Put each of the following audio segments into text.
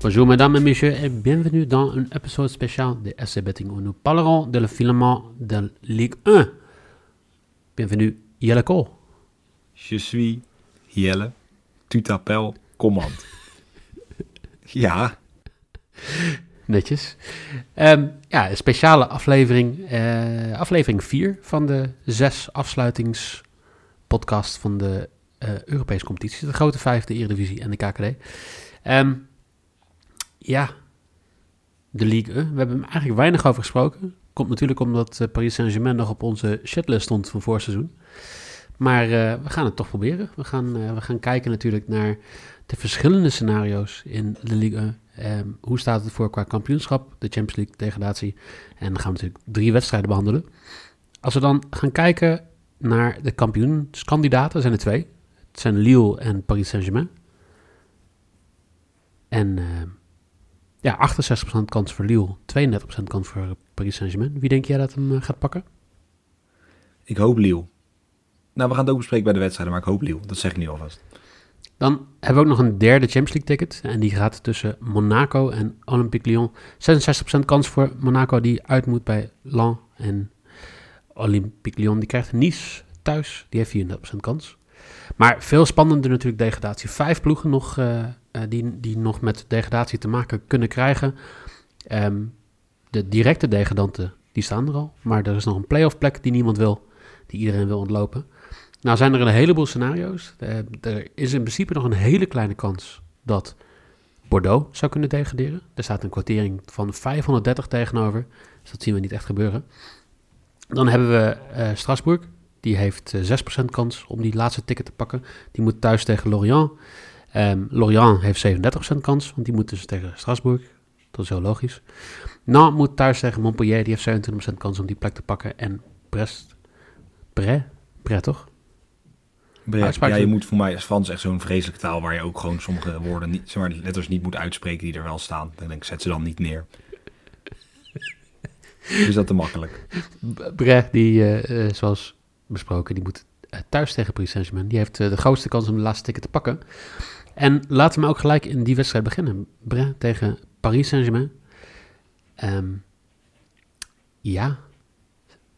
Bonjour mesdames et messieurs et bienvenue dans un épisode spécial de SC Betting où nous parlerons de le filament de Ligue 1. Bienvenue Jelle Kool. Je suis Jelle. Tu t'appelles Command. ja. Netjes. Ehm, ja, een speciale aflevering. eh, aflevering 4 van de zes afsluitingspodcast van de eh, Europese competitie. De grote vijf, de Eredivisie en de KKD. Ehm, ja, de Ligue 1. We hebben hem eigenlijk weinig over gesproken. Komt natuurlijk omdat eh, Paris Saint-Germain nog op onze shitlist stond van vorig seizoen. Maar eh, we gaan het toch proberen. We gaan, eh, we gaan kijken natuurlijk naar de verschillende scenario's in de Ligue 1. Ehm, hoe staat het voor qua kampioenschap, de Champions League, degradatie. En dan gaan we natuurlijk drie wedstrijden behandelen. Als we dan gaan kijken naar de kampioenskandidaten, zijn er twee. Het zijn Lille en Paris Saint-Germain. En ehm, ja, 68% kans voor Lille, 32% kans voor Paris Saint-Germain. Wie denk jij dat hem eh, gaat pakken? Ik hoop Lille. Nou, we gaan het ook bespreken bij de wedstrijden, maar ik hoop Lille. Dat zeg ik nu alvast. Dan hebben we ook nog een derde Champions League ticket. En die gaat tussen Monaco en Olympique Lyon. 66% kans voor Monaco die uit moet bij Lens. En Olympique Lyon die krijgt Nice thuis. Die heeft 34% kans. Maar veel spannender natuurlijk degradatie. Vijf ploegen nog eh, die, die nog met degradatie te maken kunnen krijgen. Ehm, de directe degradanten die staan er al. Maar er is nog een playoff plek die niemand wil. Die iedereen wil ontlopen. Nou zijn er een heleboel scenario's. Eh, er is in principe nog een hele kleine kans dat Bordeaux zou kunnen degraderen. Er staat een quotering van 530 tegenover. Dus dat zien we niet echt gebeuren. Dan hebben we eh, Strasbourg. Die heeft eh, 6% kans om die laatste ticket te pakken. Die moet thuis tegen Lorient. Ehm, Lorient heeft 37% kans, want die moet dus tegen Strasbourg. Dat is heel logisch. Nantes moet thuis tegen Montpellier. Die heeft 27% kans om die plek te pakken. En Brest... Bre? Bre, toch? Ja, je moet voor mij Frans echt zo'n vreselijke taal waar je ook gewoon sommige woorden, niet, zeg maar, letters niet moet uitspreken die er wel staan. Dan denk ik, zet ze dan niet neer. is dat te makkelijk? Bre, die, eh, eh, zoals besproken, die moet thuis tegen Paris Saint-Germain. Die heeft eh, de grootste kans om de laatste ticket te pakken. En laten we ook gelijk in die wedstrijd beginnen. Bre tegen Paris Saint-Germain. Ehm, ja,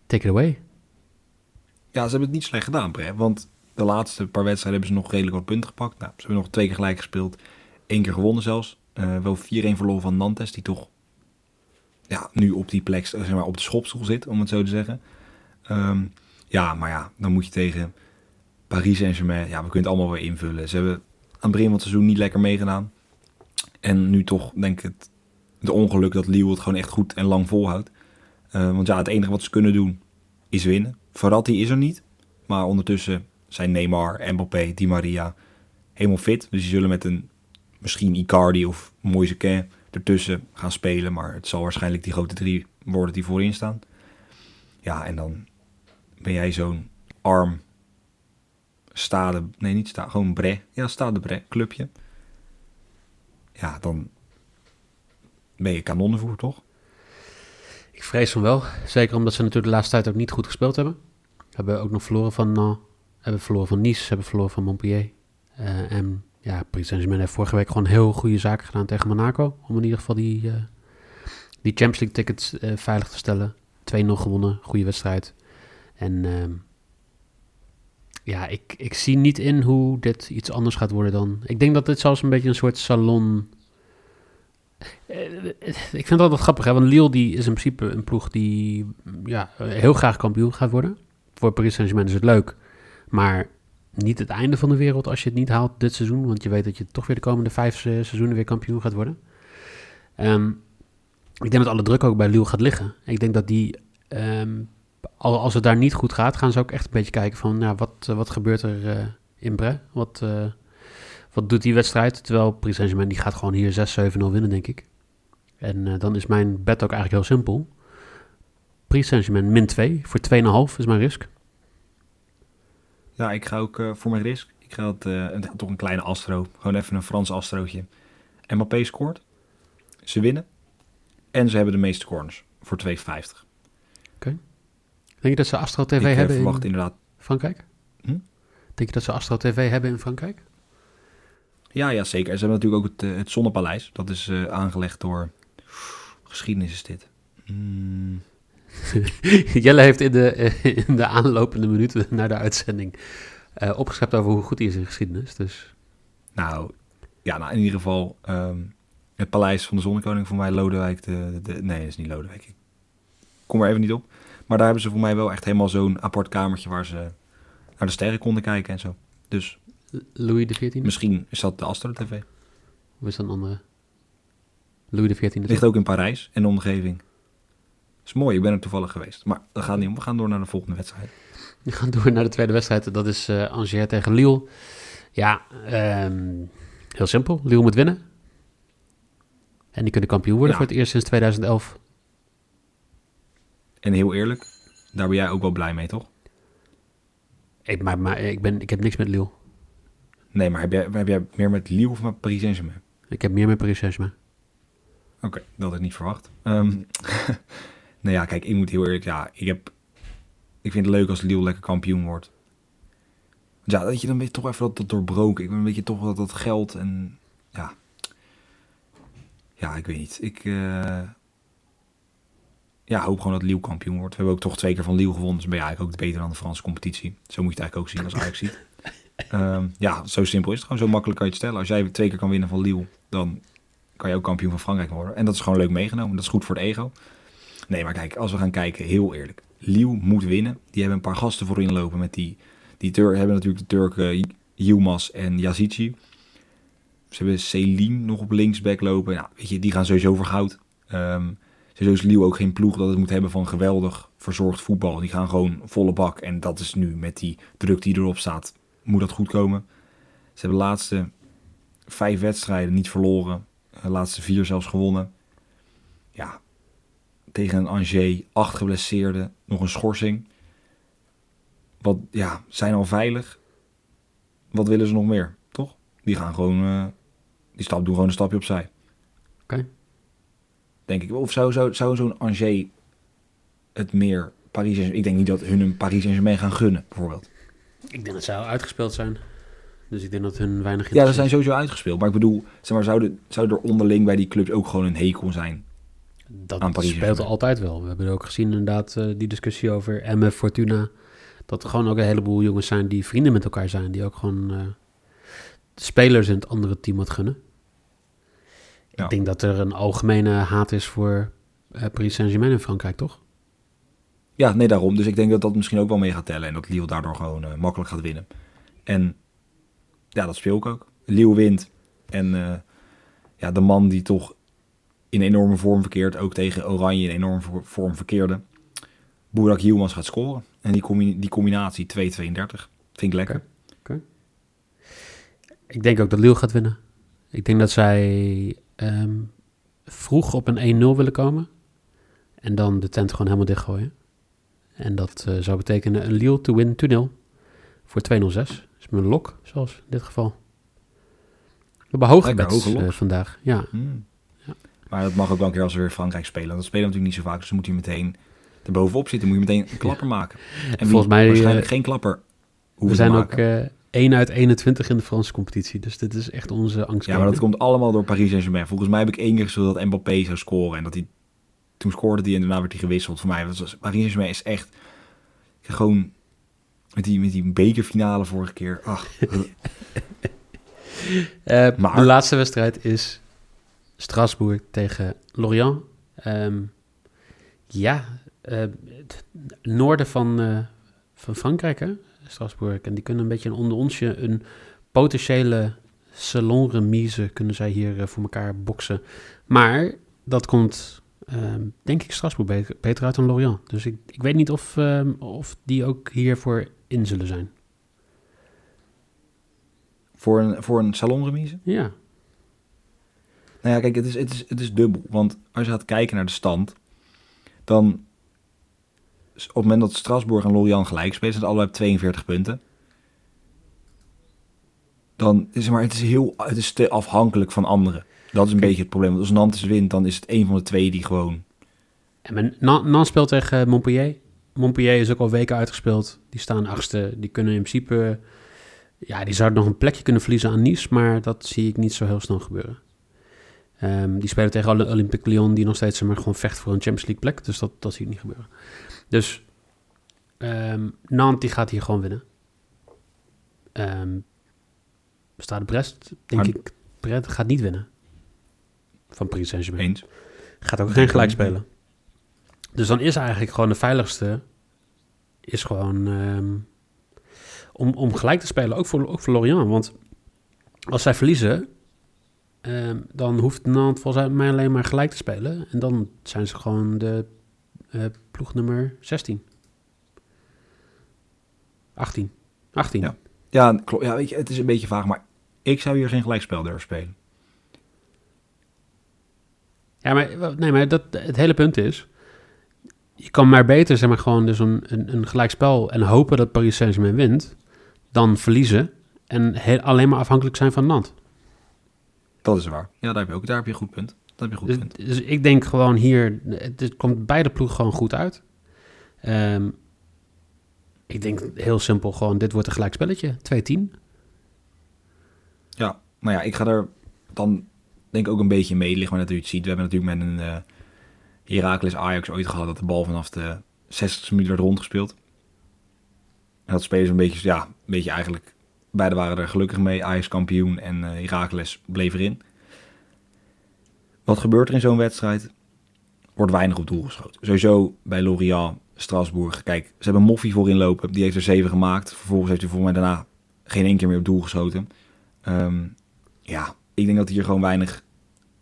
take it away. Ja, ze hebben het niet slecht gedaan, Bre. Want de laatste paar wedstrijden hebben ze nog redelijk wat punten gepakt. Nou, ze hebben nog twee keer gelijk gespeeld. Eén keer gewonnen zelfs. Eh, wel 4-1 verloren van Nantes, die toch ja, nu op die plek, zeg maar, op de schopstoel zit, om het zo te zeggen. Ehm, ja, maar ja, dan moet je tegen Paris Saint-Germain, ja, we kunnen het allemaal weer invullen. Ze hebben aan het begin van het seizoen niet lekker meegedaan. En nu toch, denk ik, het, ongeluk dat Lille het gewoon echt goed en lang volhoudt. Eh, want ja, het enige wat ze kunnen doen is winnen. Verratti is er niet. Maar ondertussen zijn Neymar, Mbappé, Di Maria helemaal fit. Dus die zullen met een misschien Icardi of Moise ertussen gaan spelen. Maar het zal waarschijnlijk die grote drie worden die voorin staan. Ja, en dan ben jij zo'n arm stade... Nee, niet stade, gewoon bre. Ja, stade bre, clubje. Ja, dan ben je kanonnenvoer, toch? Ik vrees van wel. Zeker omdat ze natuurlijk de laatste tijd ook niet goed gespeeld hebben. Hebben ook nog verloren van Nantes. Hebben verloren van Nice. Hebben verloren van Montpellier. Eh, en ja, Paris heeft vorige week gewoon heel goede zaken gedaan tegen Monaco. Om in ieder geval die, eh, die Champions League tickets eh, veilig te stellen. 2-0 gewonnen. Goede wedstrijd. En ehm, ja, ik, ik zie niet in hoe dit iets anders gaat worden dan... Ik denk dat dit zelfs een beetje een soort salon... Eh, Ik vind het altijd grappig, hè? want Lille die is in principe een ploeg die ja, heel graag kampioen gaat worden. Voor Paris Saint-Germain is het leuk, maar niet het einde van de wereld als je het niet haalt dit seizoen. Want je weet dat je toch weer de komende vijf eh, seizoenen weer kampioen gaat worden. Ehm, ik denk dat alle druk ook bij Lille gaat liggen. Ik denk dat die ehm, als het daar niet goed gaat, gaan ze ook echt een beetje kijken van, ja, wat, eh, wat gebeurt er eh, in Bre? Wat, eh, wat doet die wedstrijd? Terwijl Paris Saint-Germain, die gaat gewoon hier 6-7-0 winnen, denk ik. En dan is mijn bet ook eigenlijk heel simpel. Paris Saint-Germain min 2 voor 2,5 is mijn risk. Ja, ik ga ook voor mijn risk. Ik ga het, een- toch een kleine astro. Gewoon even een Frans astrootje. Mbappé scoort. Ze winnen. En ze hebben de meeste corners. Voor 2,50. Denk je dat ze Astro TV ik eh, hebben verwacht in inderdaad... Frankrijk? Hm? Denk je dat ze Astro TV hebben in Frankrijk? Ja, ja, zeker. En ze hebben natuurlijk ook het, eh, het Zonnepaleis. Dat is eh, aangelegd door... Geschiedenis is dit. Hmm. Jelle heeft in de, in de aanlopende minuten naar de uitzending eh opgeschept over hoe goed hij is in geschiedenis. Dus Nou, ja, nou, in ieder geval... ehm, het Paleis van de Zonnekoning voor mij, Lodewijk de, de... Nee, dat is niet Lodewijk. Ik kom er even niet op. Maar daar hebben ze voor mij wel echt helemaal zo'n apart kamertje... waar ze naar de sterren konden kijken en zo. Dus Louis 14 misschien is dat de Astro TV. Of is dat een andere? Louis de 14 Het ligt ook in Parijs en de omgeving. is mooi, ik ben er toevallig geweest. Maar dat gaat niet om. We gaan door naar de volgende wedstrijd. We gaan door naar de tweede wedstrijd. Dat is eh Angers tegen Lille. Ja, ehm, heel simpel. Lille moet winnen. En die kunnen kampioen worden Ja. voor het eerst sinds 2011. En heel eerlijk, daar ben jij ook wel blij mee, toch? Ik, maar, maar ik, ben, ik heb niks met Lille. Nee, maar heb jij, heb jij meer met Lille of met Paris Saint-Germain? Ik heb meer met Paris Saint-Germain. Oké, dat had ik niet verwacht. Ehm nou ja, kijk, ik moet heel eerlijk... Ja, ik heb... Ik vind het leuk als Lille lekker kampioen wordt. Want ja, weet je, dan ben je toch even dat, dat doorbroken. Ik ben een beetje toch dat, dat geld en... Ja. Ja, ik weet niet. Ik... eh, ja, hoop gewoon dat Lille kampioen wordt. We hebben ook toch twee keer van Lille gewonnen. Dus ben je eigenlijk ook beter dan de Franse competitie. Zo moet je het eigenlijk ook zien als Ajax ziet. Ehm, ja, zo simpel is het. Gewoon zo makkelijk kan je het stellen. Als jij twee keer kan winnen van Lille, dan kan je ook kampioen van Frankrijk worden. En dat is gewoon leuk meegenomen. Dat is goed voor het ego. Nee, maar kijk, als we gaan kijken, heel eerlijk. Lille moet winnen. Die hebben een paar gasten voorin lopen met die... Die Tur hebben natuurlijk de Turken Yilmaz en Yazici. Ze hebben Selim nog op linksback lopen. Nou, weet je, die gaan sowieso voor goud. Ehm sowieso is Lille ook geen ploeg dat het moet hebben van geweldig verzorgd voetbal. Die gaan gewoon volle bak. En dat is nu met die druk die erop staat, moet dat goed komen. Ze hebben de laatste vijf wedstrijden niet verloren. De laatste vier zelfs gewonnen. Ja, tegen een Angers, acht geblesseerden, nog een schorsing. Wat, ja, zijn al veilig. Wat willen ze nog meer, toch? Die gaan gewoon, eh, die stap, doen gewoon een stapje opzij. Oké. Denk ik. Of zou, zou, zou zo'n Angers het meer Paris Ik denk niet dat hun een Paris Saint-Germain gaan gunnen, bijvoorbeeld. Ik denk dat ze al uitgespeeld zijn. Dus ik denk dat hun weinig Ja, dat zijn sowieso uitgespeeld. Maar ik bedoel, zeg maar, zou, de, zou er onderling bij die clubs ook gewoon een hekel zijn? Dat aan Paris speelt altijd wel. We hebben ook gezien inderdaad eh, die discussie over MF Fortuna. Dat er gewoon ook een heleboel jongens zijn die vrienden met elkaar zijn. Die ook gewoon eh, spelers in het andere team wat gunnen. Ja. Ik denk dat er een algemene haat is voor eh, Paris Saint-Germain in Frankrijk, toch? Ja, nee, daarom. Dus ik denk dat dat misschien ook wel mee gaat tellen. En dat Lille daardoor gewoon eh, makkelijk gaat winnen. En ja, dat speel ik ook. Lille wint. En eh, ja, de man die toch in enorme vorm verkeert, ook tegen Oranje in enorme vo- vorm verkeerde, Boerak Yilmaz gaat scoren. En die, combi- die combinatie 2-32 vind ik lekker. Ik denk ook dat Lille gaat winnen. Ik denk dat zij ehm, vroeg op een 1-0 willen komen. En dan de tent gewoon helemaal dichtgooien. En dat eh, zou betekenen een Lille to win 2-0 voor 2-0-6. is mijn lok, zoals in dit geval. We hebben hoge bets eh, vandaag. Ja, Hmm. Maar dat mag ook wel een keer als we weer Frankrijk spelen. Dat spelen we natuurlijk niet zo vaak. Dus dan moet je meteen er bovenop zitten. Moet je meteen een klapper maken. En Volgens mij, waarschijnlijk eh, geen klapper we zijn ook 1 uit 21 in de Franse competitie. Dus dit is echt onze angst. Ja, maar dat komt allemaal door Paris Saint-Germain. Volgens mij heb ik één keer gespeeld dat Mbappé zou scoren. En dat hij... Toen scoorde hij en daarna werd hij gewisseld. Voor mij was Paris Saint-Germain is echt... Gewoon... Met die, met die bekerfinale vorige keer. Ach, Eh, Maar- De laatste wedstrijd is Strasbourg tegen Lorient. Ehm, ja, eh, het noorden van, eh, van Frankrijk, hè? Strasbourg. En die kunnen een beetje een onder onsje, een potentiële salonremise kunnen zij hier eh, voor elkaar boksen. Maar dat komt ehm, denk ik Strasbourg beter, beter uit dan Lorient. Dus ik, ik weet niet of, ehm, of die ook hiervoor in zullen zijn. Voor een, voor een salonremise? Ja, Nou ja, kijk, het is, het, is, het is dubbel. Want als je gaat kijken naar de stand, dan op het moment dat Strasbourg en Lorient gelijk spelen, zijn het allebei op 42 punten. Dan is het maar, het is heel, het is te afhankelijk van anderen. Dat is een beetje het probleem. Want als Nantes wint, dan is het een van de twee die gewoon... en men, Nantes speelt tegen Montpellier. Montpellier is ook al weken uitgespeeld. Die staan achtste. Die kunnen in principe... Ja, die zouden nog een plekje kunnen verliezen aan Nice, maar dat zie ik niet zo heel snel gebeuren. Ehm, die spelen tegen Olymp- Olympique Lyon, die nog steeds maar, gewoon vecht voor een Champions League plek. Dus dat, dat zie ik niet gebeuren. Dus Nantes die gaat hier gewoon winnen. Ehm Stade Brest, denk ik, Brest gaat niet winnen. Van Paris Saint-Germain. Eens. Gaat ook geen gelijk spelen. Dus dan is eigenlijk gewoon de veiligste... is gewoon ehm, om, om gelijk te spelen, ook voor, ook voor Lorient. Want als zij verliezen... dan hoeft Nantes volgens mij alleen maar gelijk te spelen. En dan zijn ze gewoon de eh, ploeg nummer 16. 18. 18. Ja. Ja, klopt. Ja, weet je, het is een beetje vaag, maar ik zou hier geen gelijkspel durven spelen. Ja, maar, nee, maar dat, het hele punt is... Je kan maar beter zeg maar, gewoon dus een, een, een gelijkspel... en hopen dat Paris Saint-Germain wint... dan verliezen en heel, alleen maar afhankelijk zijn van Nantes. Dat is waar. Ja, daar heb je ook daar heb je een goed punt. Dat heb je goed Dus, dus ik denk gewoon hier... Het het komt beide ploegen gewoon goed uit. Ehm, ik denk heel simpel gewoon... dit wordt een gelijkspelletje. 2-10. Ja, maar ja, ik ga er dan denk ik ook een beetje mee liggen. Maar het ziet, we hebben natuurlijk met een eh Heracles Ajax ooit gehad dat de bal vanaf de 60 minuut werd rondgespeeld. En dat spelen ze een beetje, ja, een beetje eigenlijk. Beide waren er gelukkig mee. Ajax kampioen en eh Heracles bleef erin. Wat gebeurt er in zo'n wedstrijd? Wordt weinig op doel geschoten. Sowieso bij Lorient, Strasbourg. Kijk, ze hebben Moffie voorin lopen. Die heeft er zeven gemaakt. Vervolgens heeft hij volgens mij daarna geen één keer meer op doel geschoten. Ehm, ja, ik denk dat hier gewoon weinig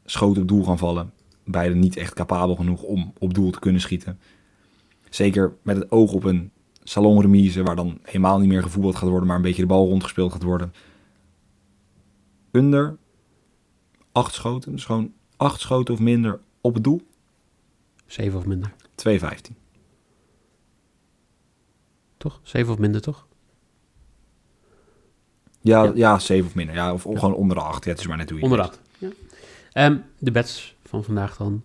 schoten op doel gaan vallen. Beide niet echt capabel genoeg om op doel te kunnen schieten. Zeker met het oog op een salonremise, waar dan helemaal niet meer gevoetbald gaat worden, maar een beetje de bal rondgespeeld gaat worden. Under acht schoten, dus gewoon acht schoten of minder op het doel. 7 of minder. 2,15. Toch? 7 of minder, toch? Ja, Ja. ja. 7 of minder. Ja, of Ja. gewoon onder de 8. Ja, het is maar net hoe je Onder de 8. Ja. Ehm, de bets van vandaag dan.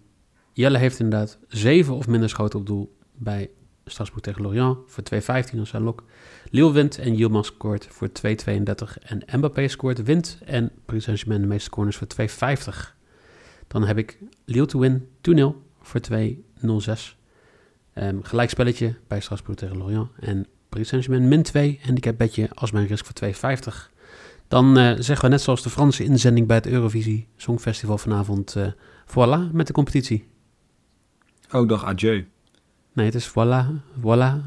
Jelle heeft inderdaad 7 of minder schoten op doel bij Strasbourg tegen Lorient voor 2,15 als zijn lok. Lille wint en Yilmaz scoort voor 2,32. En Mbappé scoort, wint en Paris Saint-Germain de meeste corners voor 2,50. Dan heb ik Lille to win 2-0 voor 2,06. Ehm gelijk spelletje bij Strasbourg tegen Lorient. En Paris Saint-Germain min 2. Handicap bedje als mijn risk voor 2,50. Dan eh, zeggen we net zoals de Franse inzending bij het Eurovisie Songfestival vanavond... eh voilà met de competitie. Oh, dacht adieu. Nee, het is voilà, voilà.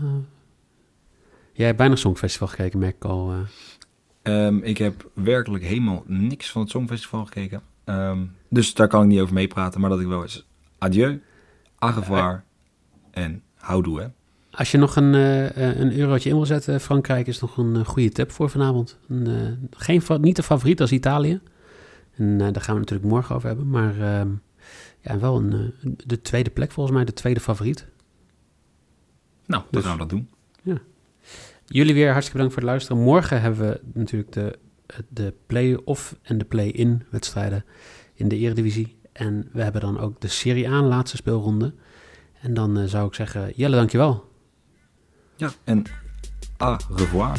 Jij hebt bijna Songfestival gekeken, merk ik al. eh. Ehm, ik heb werkelijk helemaal niks van het Songfestival gekeken. Ehm, dus daar kan ik niet over meepraten. Maar dat ik wel eens adieu, au revoir en houdoe. Hè. Als je nog een, eh, eh, een eurotje in wil zetten, Frankrijk is nog een eh, goede tip voor vanavond. Een, eh, geen, niet de favoriet als Italië. En eh, daar gaan we natuurlijk morgen over hebben. Maar ehm, ja, wel een, eh, de tweede plek volgens mij, de tweede favoriet. Nou, dan Dus- gaan we dat doen. Jullie weer hartstikke bedankt voor het luisteren. Morgen hebben we natuurlijk de, de play-off en de play-in wedstrijden in de Eredivisie. En we hebben dan ook de Serie A laatste speelronde. En dan eh, zou ik zeggen, Jelle, dankjewel. Ja, en au revoir.